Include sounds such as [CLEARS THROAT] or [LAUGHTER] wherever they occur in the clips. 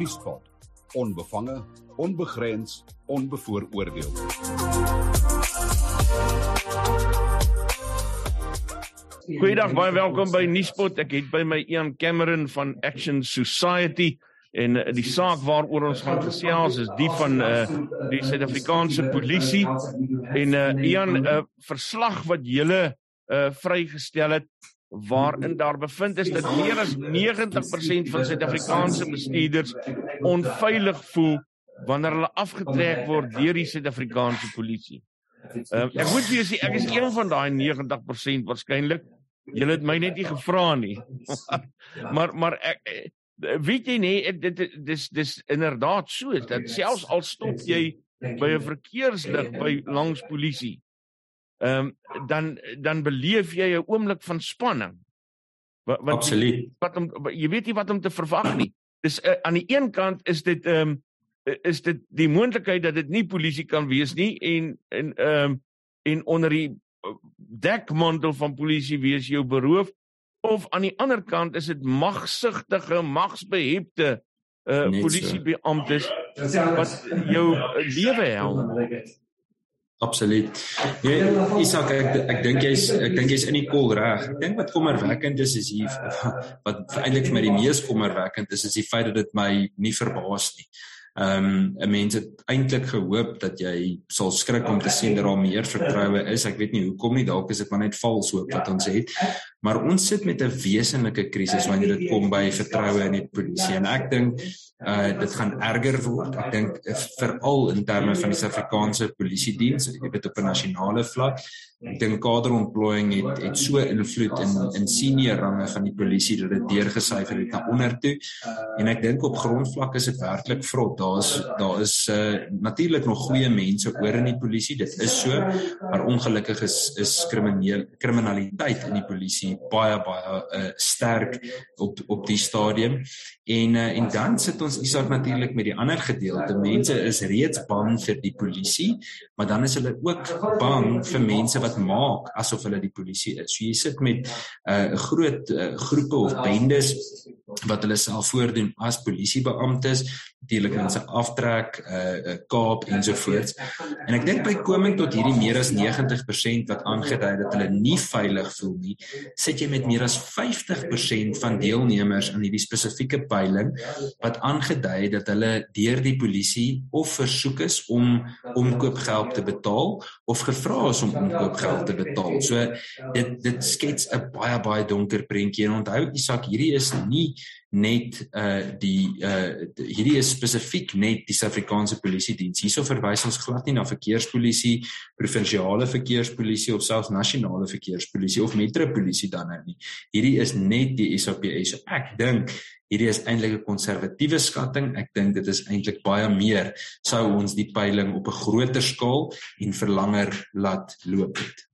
Nuuspot. Onbevange, onbegrens, onbevooroordeel. Goeiedag, baie welkom by Nuuspot. Ek het by my Ian Cameron van Action Society en uh, die saak waaroor ons gaan gesels is die van uh, die Suid-Afrikaanse polisie en uh, Ian 'n uh, verslag wat julle uh, vrygestel het waarin daar bevind is dat meer as 90% van Suid-Afrikaanse bestuurders onveilig voel wanneer hulle afgetrek word deur die Suid-Afrikaanse polisie. Uh, ek moet vir julle sê ek is een van daai 90% waarskynlik. Julle het my net nie gevra nie. [LAUGHS] maar maar ek weet jy nie dit dis dis inderdaad so dat selfs al stop jy by 'n verkeerslig by langs polisie ehm um, dan dan beleef jy 'n oomblik van spanning. Wat wat absoluut. wat om jy weet nie wat om te verwag nie. Dis uh, aan die een kant is dit ehm um, is dit die moontlikheid dat dit nie polisie kan wees nie en en ehm um, en onder die eh, dekmantel van polisie wees jou beroof. Of aan die ander kant is dit magsigtige magsbehepte uh polisiebeamptes wat jou lewe help. Absoluut. Jy Isak ek ek dink jy's ek dink jy's in die kol reg. Ek dink wat kommerwekkend is is hier [LAUGHS] wat eintlik vir my die mees kommerwekkend is is die feit dat dit my nie verbaas nie. Ehm um, 'n mens het eintlik gehoop dat jy sal skrik om te sien dat daar meer vertroue is. Ek weet nie hoekom nie, dalk is dit maar net vals hoop wat ons het. Maar ons sit met 'n wesenlike krisis wanneer dit kom by vertroue in die polisie en ek dink uh dit gaan erger word. Ek dink uh, veral in terme van die Suid-Afrikaanse polisie diens, ek weet op 'n nasionale vlak. Ek dink kaderontplooiing het het so invloed in in senior range van die polisie dat dit deurgesyfer het na onder toe. En ek dink op grondvlak is dit werklik vrot. Daar's daar is uh natuurlik nog goeie mense oor in die polisie. Dit is so, maar ongelukkig is is krimineel kriminaliteit in die polisie baie baie uh, sterk op op die stadium. En uh, en dan sit ons Isak natuurlik met die ander gedeelte. Mense is reeds bang vir die polisie maar dan is hulle ook bang vir mense wat maak asof hulle die polisie is. So jy sit met 'n uh, groot uh, groepe of bendes wat hulle self voordoen as polisiebeamptes natuurlik mense aftrek uh, Kaap ensovoorts en ek dink by koming tot hierdie meer as 90% wat aangedui dat hulle nie veilig voel nie sit jy met meer as 50% van deelnemers aan hierdie spesifieke peiling wat aangedui het dat hulle deur die polisie of versoek is om omkoopgeld te betaal of gevra is om omkoopgeld te betaal. So dit dit skets 'n baie baie donker prentjie. En onthou Isak, hierdie is nie net uh die uh hierdie is spesifiek net die Suid-Afrikaanse Polisie Diens. Hierso verwys ons glad nie na verkeerspolisie, provinsiale verkeerspolisie of selfs nasionale verkeerspolisie of metropolisie dan nou nie. Hierdie is net die SAPS. Ek dink hierdie is eintlik 'n konservatiewe skatting. Ek dink dit is eintlik baie meer sou ons die peiling op 'n groter skaal en verlanger laat loop het.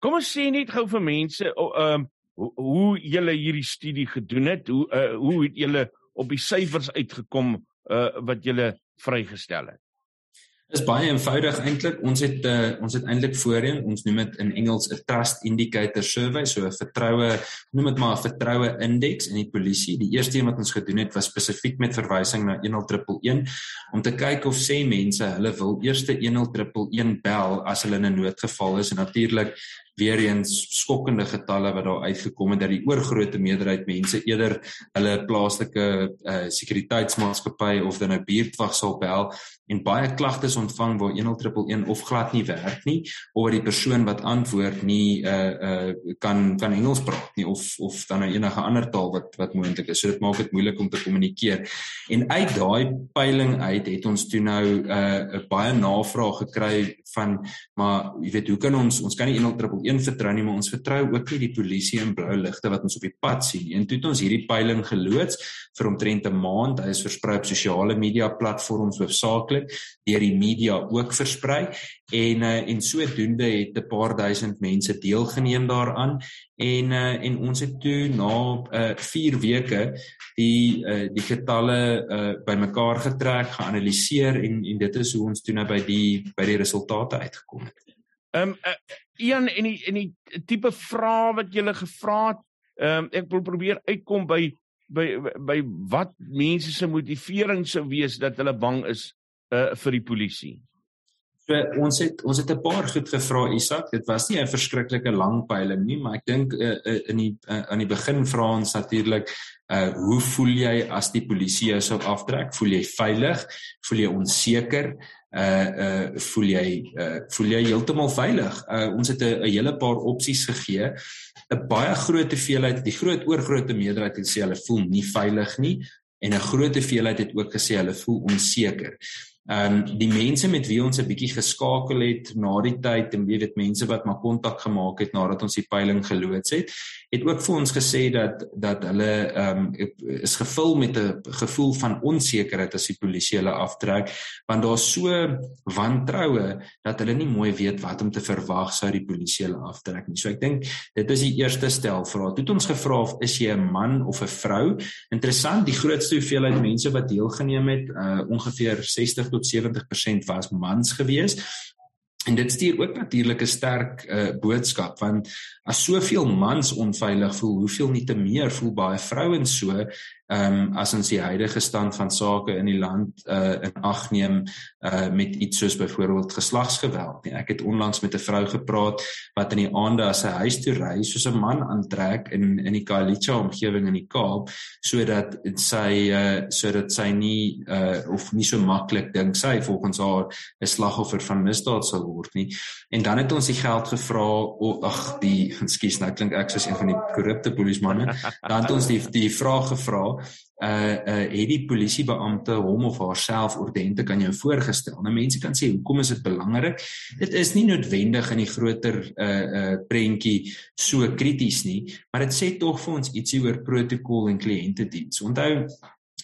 Kom ons sê net gou vir mense, ehm uh, hoe hoe julle hierdie studie gedoen het, hoe uh, hoe het julle op die syfers uitgekom uh, wat julle vrygestel het? Dis baie eenvoudig eintlik. Ons het uh, ons het eintlik voorheen, ons noem dit in Engels 'n trust indicator survey, so 'n vertroue, noem dit maar 'n vertroue indeks in die polisie. Die eerste een wat ons gedoen het was spesifiek met verwysing na 10111 om te kyk of sê mense hulle wil eers 10111 bel as hulle in 'n noodgeval is en natuurlik weer eens skokkende getalle wat daar uitgekom het dat die oorgrootste meerderheid mense eerder hulle plaaslike uh, sekuriteitsmaatskappy of dan 'n buurtwag sal bel en baie klagtes ontvang waar 10111 of glad nie werk nie of die persoon wat antwoord nie uh uh kan kan Engels praat nie of of dan nou enige ander taal wat wat moontlik is. So dit maak dit moeilik om te kommunikeer. En uit daai peiling uit het ons toe nou uh 'n baie navraag gekry van maar jy weet hoe kan ons ons kan nie 10111 een vertrou nie, maar ons vertrou ook nie die polisie en blou ligte wat ons op die pad sien nie. En toe het ons hierdie peiling geloods vir omtrent 'n maand. Hy is versprei op sosiale media platforms hoofsaaklik, deur die media ook versprei en uh, en sodoende het 'n paar duisend mense deelgeneem daaraan en uh, en ons het toe na 4 uh, weke die uh, die getalle uh, bymekaar getrek, geanaliseer en en dit is hoe ons toe nou by die by die resultate uitgekom het. Ehm um, uh, een en die en die tipe vrae wat jy gele gevra het, ehm um, ek wil probeer uitkom by by by wat mense se motivering sou wees dat hulle bang is uh, vir die polisie? So ons het ons het 'n paar goed gevra Isak. Dit was nie 'n verskriklike lang peiling nie, maar ek dink uh, uh, in die uh, aan die begin vra ons natuurlik uh hoe voel jy as die polisie jou sou aftrek? Voel jy veilig? Voel jy onseker? Uh uh voel jy uh voel jy heeltemal veilig? Uh ons het 'n hele paar opsies gegee. 'n Baie groot hoeveelheid, die groot oorgrootste meerderheid het sê hulle voel nie veilig nie en 'n groot hoeveelheid het ook gesê hulle voel onseker. Ehm um, die mense met wie ons 'n bietjie geskakel het na die tyd en weet mense wat maar kontak gemaak het nadat ons die peiling geloods het, het ook vir ons gesê dat dat hulle ehm um, is gevul met 'n gevoel van onsekerheid as die polisie hulle aftrek want daar's so wantroue dat hulle nie mooi weet wat om te verwag sou die polisie hulle aftrek nie. So ek dink dit is die eerste stel vrae. Toe het ons gevra of is jy 'n man of 'n vrou? Interessant, die grootste hoeveelheid mense wat deelgeneem het, uh, ongeveer 60 tot 70% was mans gewees. En dit stuur ook natuurlik 'n sterk uh, boodskap want as soveel mans onveilig voel, hoeveel nie te meer voel baie vrouens so ehm um, as ons die huidige stand van sake in die land uh in ag neem uh met iets soos byvoorbeeld geslagsgeweld nie. Ek het onlangs met 'n vrou gepraat wat in die aande as sy huis toe ry soos 'n man aantrek in in die Khayelitsha omgewing in die Kaap sodat sy uh sodat sy nie uh of nie so maklik dink sy volgens haar 'n slagoffer van misdaad sal word nie. En dan het ons die geld gevra ag die [LAUGHS] ekskuus nou klink ek soos een van die korrupte polismanne. Dan het ons die die vraag gevra uh uh het die polisiebeampte hom of haarself ordentlik aan jou voorgestel. Nou mense kan sê hoekom is dit belangrik? Dit is nie noodwendig in die groter uh uh prentjie so krities nie, maar dit sê tog vir ons ietsie oor protokol en kliëntediens. Onthou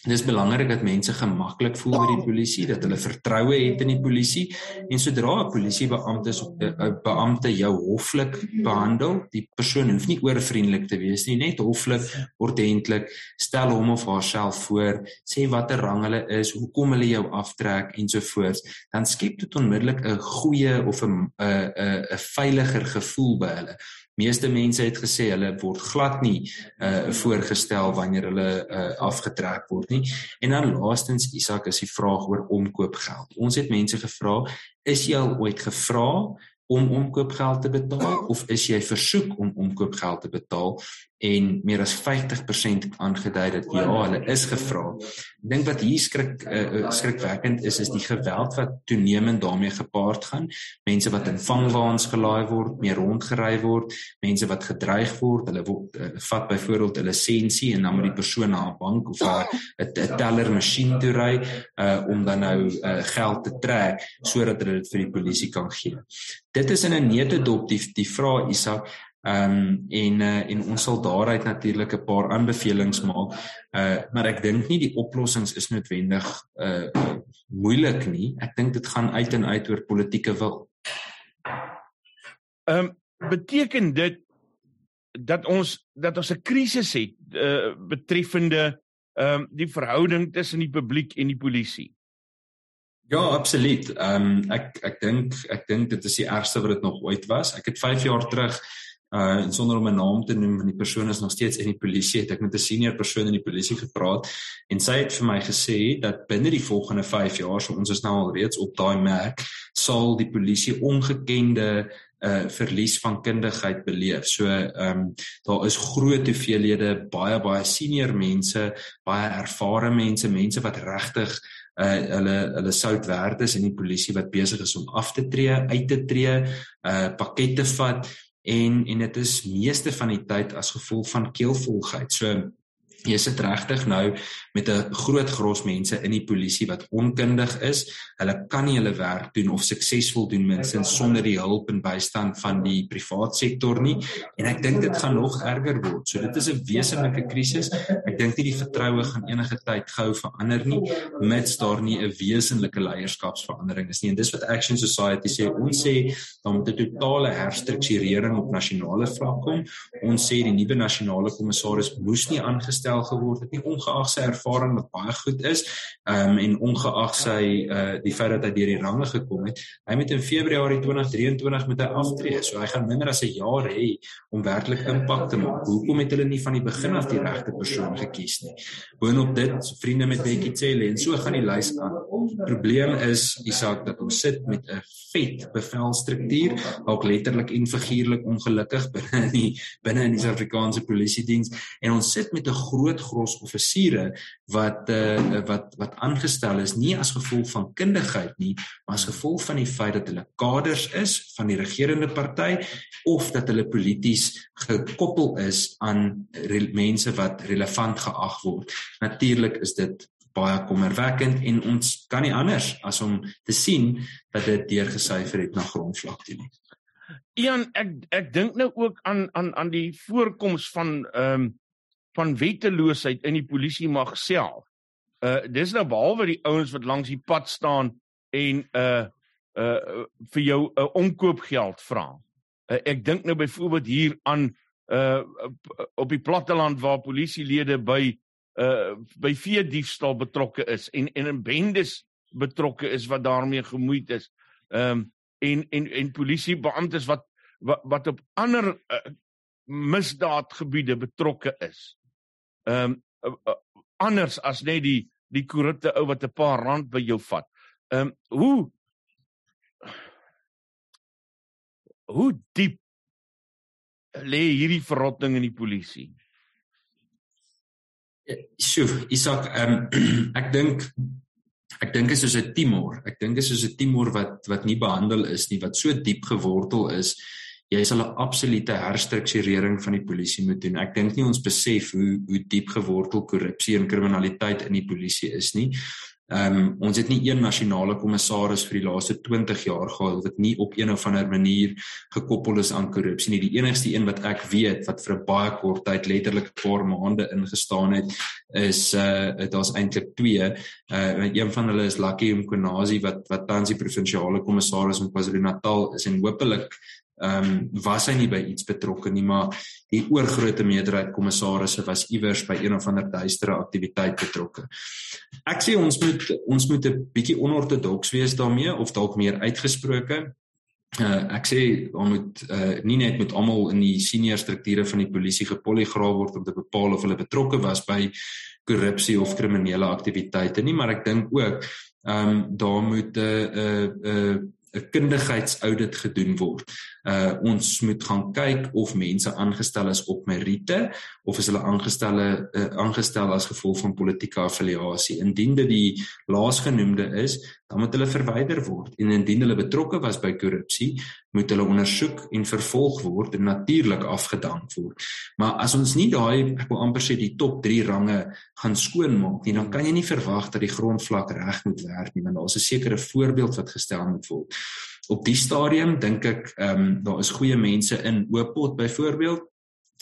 Dit is belangrik dat mense gemaklik voel by die polisie, dat hulle vertroue het in die polisie en sodra 'n polisiebeampte 'n beampte jou hoflik behandel, die persoon hoef nie oorvriendelik te wees nie, net hoflik, ordentlik, stel hom of haarself voor, sê watter rang hulle is, hoekom hulle jou aftrek ensovoorts, dan skep dit onmiddellik 'n goeie of 'n 'n 'n veiliger gevoel by hulle. Meeste mense het gesê hulle word glad nie uh voorgestel wanneer hulle uh afgetrek word nie. En dan laastens Isak is die vraag oor omkoopgeld. Ons het mense gevra, is jy al ooit gevra om omkoopgeld te betaal of is jy versoek om omkoopgeld te betaal en meer as 50% het aangedui dat ja, hulle is gevra. Ek dink wat hier skrik uh, skrikwekkend is is die geweld wat toenemend daarmee gepaard gaan. Mense wat in vangwaans gelaai word, meer rondgery word, mense wat gedreig word, hulle word uh, vat byvoorbeeld 'n lisensie en dan moet die persoon na 'n bank of 'n teller masjien toe ry uh, om dan nou uh, geld te trek sodat hulle dit vir die polisie kan gee. Dit is in 'n neutedop die die vraag Isak Ehm um, en uh, en ons sal daaruit natuurlik 'n paar aanbevelings maak. Uh maar ek dink nie die oplossings is noodwendig uh moeilik nie. Ek dink dit gaan uit en uit oor politieke wil. Ehm um, beteken dit dat ons dat ons 'n krisis het uh betreffende ehm um, die verhouding tussen die publiek en die polisie. Ja, absoluut. Ehm um, ek ek dink ek dink dit is die ergste wat dit nog ooit was. Ek het 5 jaar terug uh sonder om 'n naam te noem van die persoon is nog steeds in die polisie het ek met 'n senior persoon in die polisie gepraat en sy het vir my gesê dat binne die volgende 5 jaar so ons is nou al reeds op daai merk sal die polisie ongekende uh verlies van kundigheid beleef. So ehm um, daar is groot hoeveelhede baie baie senior mense, baie ervare mense, mense wat regtig uh hulle hulle sout werd is in die polisie wat besig is om af te tree, uit te tree, uh pakkette vat en en dit is meeste van die tyd as gevolg van keelvolgheid. So jy sit regtig nou met 'n groot gros mense in die polisie wat onkundig is. Hulle kan nie hulle werk doen of suksesvol doen minstens sonder die hulp en bystand van die privaat sektor nie. En ek dink dit gaan nog erger word. So dit is 'n wesenlike krisis. Ek dink nie die vertroue gaan enige tyd gou verander nie mits daar nie 'n wesenlike leierskapsverandering is nie. En dis wat Action Society sê. Ons sê dan moet 'n totale herstrukturering op nasionale vlak kom. Ons sê die nuwe nasionale kommissaris moes nie aangestel gestel geword het nie ongeag sy ervaring wat baie goed is um, en ongeag sy uh, die feit dat hy deur die range gekom het hy moet in Februarie 2023 met hy aftree. So hy gaan minder as 'n jaar hê om werklik impak te maak. Hoekom het hulle nie van die begin af die regte persoon gekies nie? Boonop dit vriende met Bekkie Cele en so gaan die lys aan. Probleem is Isak dat ons sit met 'n vet bevelstruktuur dalk letterlik en figuurlik ongelukkig [LAUGHS] binne in die binne in die Suid-Afrikaanse polisie diens en ons sit met 'n groot gros offisiere wat uh, wat wat aangestel is nie as gevolg van kundigheid nie maar as gevolg van die feit dat hulle kaders is van die regerende party of dat hulle polities gekoppel is aan mense wat relevant geag word natuurlik is dit baie kommerwekkend en ons kan nie anders as om te sien dat dit deurgesyfer het na grondvlak toe nie. Ian, ek ek dink nou ook aan aan aan die voorkoms van ehm um, van wetteloosheid in die polisie mag self. Uh dis nou behalwe die ouens wat langs die pad staan en uh uh vir jou 'n uh, omkoopgeld vra. Uh, ek dink nou byvoorbeeld hier aan uh op die platteland waar polisielede by uh by vee diefstal betrokke is en en in bendes betrokke is wat daarmee gemoeid is. Ehm um, en en en polisiebeamptes wat, wat wat op ander uh, misdaadgebiede betrokke is. Ehm um, anders as net die die korrupte ou wat 'n paar rand by jou vat. Ehm um, hoe hoe diep lê hierdie verrotting in die polisie? Sjoe, Isak, ehm um, [CLEARS THROAT] ek dink ek dink is soos 'n timor. Ek dink is soos 'n timor wat wat nie behandel is nie, wat so diep gewortel is. Jy sal 'n absolute herstrukturering van die polisie moet doen. Ek dink nie ons besef hoe hoe diep gewortel korrupsie en kriminaliteit in die polisie is nie. Ehm um, ons het nie een nasionale kommissaris vir die laaste 20 jaar gehad wat nie op een of ander manier gekoppel is aan korrupsie nie. Die enigste een wat ek weet wat vir 'n baie kort tyd letterlik 'n paar maande ingestaan het is uh daar's eintlik twee. Uh een van hulle is Lucky Mkonazi wat wat tans die provinsiale kommissaris in KwaZulu-Natal is en hopelik ehm um, was hy nie by iets betrokke nie maar die oorgrootste meerderheid kommissarisse was iewers by een of ander duistere aktiwiteit betrokke. Ek sê ons moet ons moet 'n bietjie onortodoks wees daarmee of dalk meer uitgesproke. Uh, ek sê ons moet uh, nie net met almal in die senior strukture van die polisie gepoligraaf word om te bepaal of hulle betrokke was by korrupsie of kriminele aktiwiteite nie, maar ek dink ook ehm um, daar moet 'n uh, 'n uh, 'n uh, 'n kundigheidsaudit gedoen word. Uh ons moet gaan kyk of mense aangestel is op meriete of is hulle aangestel uh, aangestel as gevolg van politieke affiliasie. Indien dit die laasgenoemde is, dan moet hulle verwyder word en indien hulle betrokke was by korrupsie, moet hulle ondersoek en vervolg word en natuurlik afgedank word. Maar as ons nie daai ek wil amper sê die top 3 range gaan skoonmaak nie, dan kan jy nie verwag dat die grondvlak reg moet werk nie, want daar's 'n sekere voorbeeld wat gestel moet word. Op die stadium dink ek ehm um, daar is goeie mense in Oopot byvoorbeeld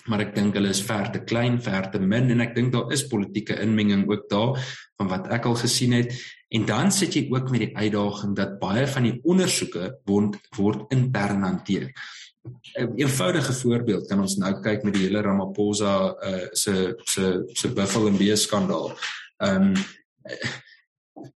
maar ek dink hulle is ver te klein, ver te min en ek dink daar is politieke inmenging ook daar van wat ek al gesien het En dan sit jy ook met die uitdaging dat baie van die ondersoeke word word intern hanteer. 'n Eenvoudige voorbeeld kan ons nou kyk met die hele Ramaphosa uh, se se se Buffalo and Beer skandaal. Ehm um,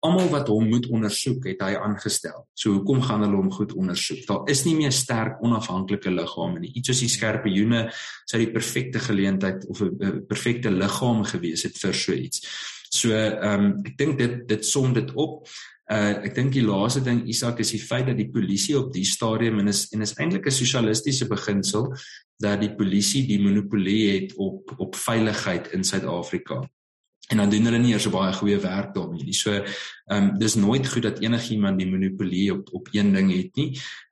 almal wat hom moet ondersoek het hy aangestel. So hoekom gaan hulle hom goed ondersoek? Daar is nie meer sterk onafhanklike liggame nie. Iets soos die skerpioene sou die perfekte geleentheid of 'n perfekte liggaam gewees het vir so iets. So ehm um, ek dink dit dit som dit op. Uh ek dink die laaste ding Isak is die feit dat die polisie op die stadium en is en is eintlik 'n sosialistiese beginsel dat die polisie die monopolie het op op veiligheid in Suid-Afrika en dan doen hulle nie eers so baie goeie werk daarmee nie. So ehm um, dis nooit goed dat enigiemand die monopolie op op een ding het nie.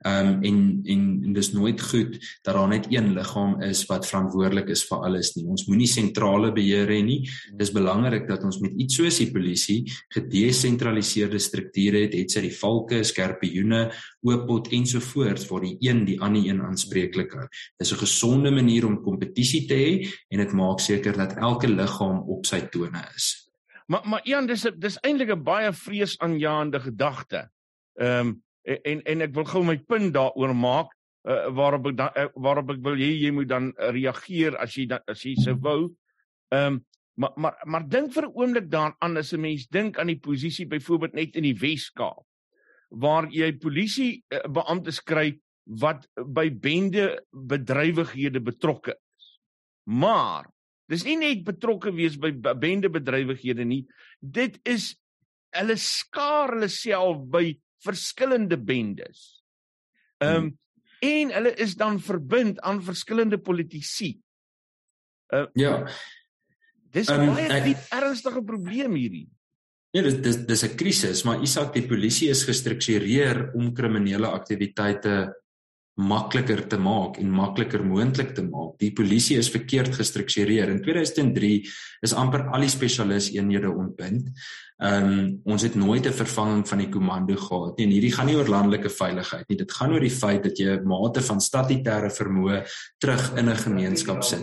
Ehm um, en, en en dis nooit goed dat daar net een liggaam is wat verantwoordelik is vir alles nie. Ons moenie sentrale beheer hê nie. Dis belangrik dat ons met iets soos die polisie gedesentraliseerde strukture het, het sy die valke, skerpioene, oopot ensovoorts waar die een die ander een aanspreeklik hou. Dis 'n gesonde manier om kompetisie te hê en dit maak seker dat elke liggaam op sy tone is. Maar maar Jan, dis dis eintlik 'n baie vreesaanjaende gedagte. Ehm um, en en ek wil gou my punt daaroor maak uh, waarop ek da, uh, waarop ek wil hê jy moet dan reageer as jy dan as jy se wou. Ehm um, Maar maar maar dink vir 'n oomblik daaraan as 'n mens dink aan die posisie byvoorbeeld net in die Wes-Kaap waar jy polisie uh, beamptes kry wat by bende bedrywighede betrokke is. Maar dis nie net betrokke wees by bende bedrywighede nie. Dit is hulle skaar hulle self by verskillende bendes. Ehm um, en hulle is dan verbind aan verskillende politici. Uh, ja. Dis um, baie diep ernstige probleem hierdie. Ja, dis dis dis 'n krisis, maar Isak die polisie is gestruktureer om kriminele aktiwiteite makliker te maak en makliker moontlik te maak. Die polisie is verkeerd gestruktureer. In 2003 is amper al die spesialiseenhede ontbind. Ehm um, ons het nooit 'n vervanging van die komando gehad nie. En hierdie gaan nie oor landelike veiligheid nie. Dit gaan oor die feit dat jy 'n mate van statutêre vermoë terug in 'n gemeenskap sit.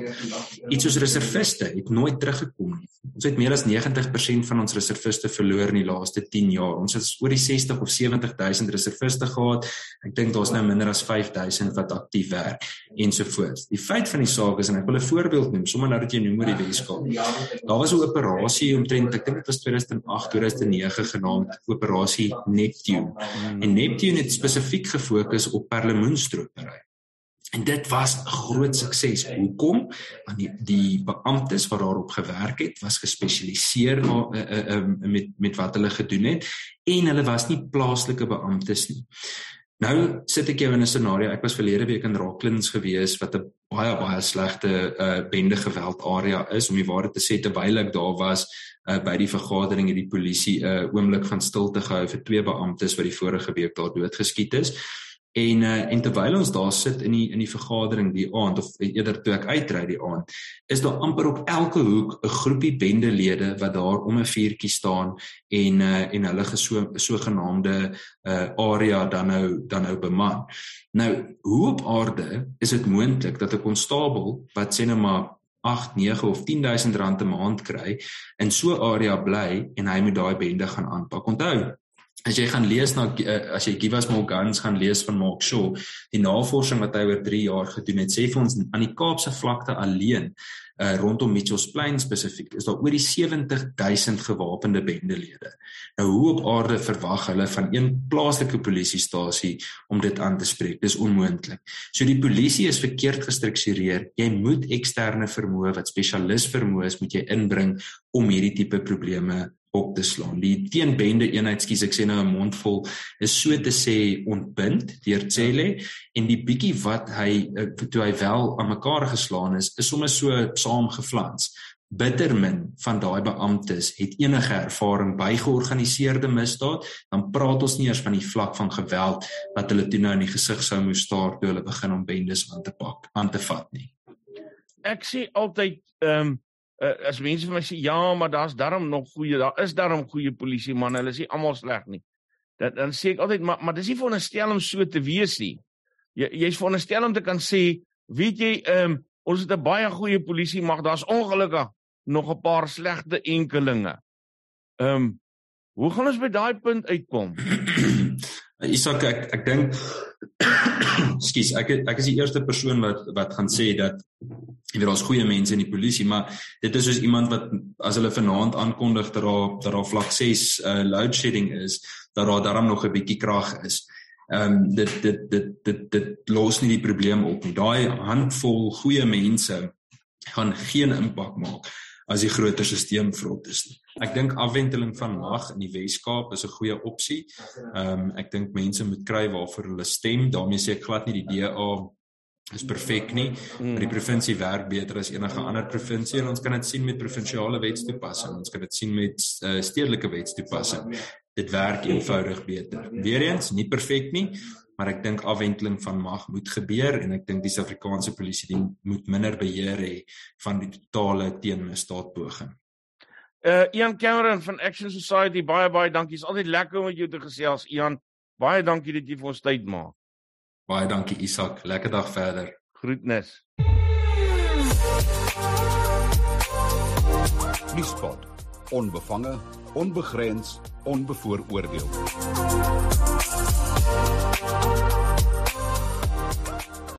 Iets soos reserviste het nooit teruggekom nie. Ons het meer as 90% van ons reserviste verloor in die laaste 10 jaar. Ons het oor die 60 of 70000 reserviste gehad. Ek dink daar's nou minder as 5000 wat aktief werk ensovoorts. Die feit van die saak is en ek wil 'n voorbeeld noem, sommer nou dat jy noem oor die Weskaap. Daar was 'n operasie omtrent ek dink dit was 2008 2009 genaamd Operasie Neptune. En Neptune het spesifiek gefokus op perlemoenstropery. En dit was 'n groot sukses. Hoekom? Want die, die beamptes wat daarop gewerk het, was gespesialiseer uh, uh, uh, met met wat hulle gedoen het en hulle was nie plaaslike beamptes nie. Nou sit ek jou in 'n scenario. Ek was verlede week in Rocklands gewees wat 'n baie baie slegte uh, bende geweld area is om die waarheid te sê terwyl ek daar was uh, by die vergadering het die polisie 'n uh, oomblik van stilte gehou vir twee beamptes wat die vorige week daar doodgeskiet is. En uh, en terwyl ons daar sit in die in die vergadering die aand of eerder toe ek uitry die aand, is daar amper op elke hoek 'n groepie bendelede wat daar om 'n vuurtjie staan en uh, en hulle geso sogenaamde uh, area dan nou dan nou beman. Nou, hoe op aarde is dit moontlik dat 'n konstabel wat sê nou maar 8, 9 of 10000 rand 'n maand kry in so 'n area bly en hy moet daai bende gaan aanpak. Onthou, as jy gaan lees na uh, as jy Give Us More Guns gaan lees van Mark Shaw, die navorsing wat hy oor 3 jaar gedoen het, sê vir ons aan die Kaapse vlakte alleen uh, rondom Mitchells Plain spesifiek is daar oor die 70000 gewapende bendelede. Nou hoe op aarde verwag hulle van een plaaslike polisiestasie om dit aan te spreek? Dis onmoontlik. So die polisie is verkeerd gestruktureer. Jy moet eksterne vermoë wat spesialis vermoë is, moet jy inbring om hierdie tipe probleme op te slaan. Die teenbende eenheid, skus ek sê nou 'n mond vol, is so te sê ontbind deur Cele en die bietjie wat hy eh, toe hy wel aan mekaar geslaan is, is sommer so saamgeflans. Bittermin van daai beamptes het enige ervaring by georganiseerde misdaad, dan praat ons nie eers van die vlak van geweld wat hulle toe nou in die gesig sou moes staar toe hulle begin om bendes aan te pak, aan te vat nie. Ek sê altyd ehm um uh, as mense vir my sê ja, maar daar's darm nog goeie, daar is darm goeie polisie man, hulle is nie almal sleg nie. Dat dan sê ek altyd maar maar dis nie veronderstel om so te wees nie. Jy jy's veronderstel om te kan sê, weet jy, ehm um, ons het 'n baie goeie polisie, maar daar's ongelukkig nog 'n paar slegte enkelinge. Ehm um, hoe gaan ons by daai punt uitkom? [CLEARS THROAT] [CLEARS THROAT] [CLEARS THROAT] Isak ek ek dink [COUGHS] skus ek ek is die eerste persoon wat wat gaan sê dat jy weet daar's goeie mense in die polisie maar dit is soos iemand wat as hulle vanaand aankondig dat daar dat daar vlak 6 uh, load shedding is dat daar daarom nog 'n bietjie krag is. Ehm um, dit dit dit dit dit los nie die probleem op nie. Daai handvol goeie mense gaan geen impak maak as die groter stelsel vrot is nie. Ek dink afwenteling van mag in die Wes-Kaap is 'n goeie opsie. Ehm um, ek dink mense moet kry waarvoor hulle stem. daarmee sê ek glad nie die DA is perfek nie. Maar die provinsie werk beter as enige ander provinsie en ons kan dit sien met provinsiale wetstoepassing. Ons kan dit sien met uh, stedelike wetstoepassing. Dit werk eenvoudig beter. Weereens nie perfek nie, maar ek dink afwenteling van mag moet gebeur en ek dink die Suid-Afrikaanse polisie dien moet minder beheer hê van die totale teenmisdaadpoging. Uh Ian Cameron van Action Society baie baie dankie. Dit is altyd lekker om met jou te gesels Ian. Baie dankie dat jy vir ons tyd maak. Baie dankie Isak. Lekker dag verder. Groetnis. Nuuspot. Onbevange, onbegrens, onbevooroordeel. Thank you.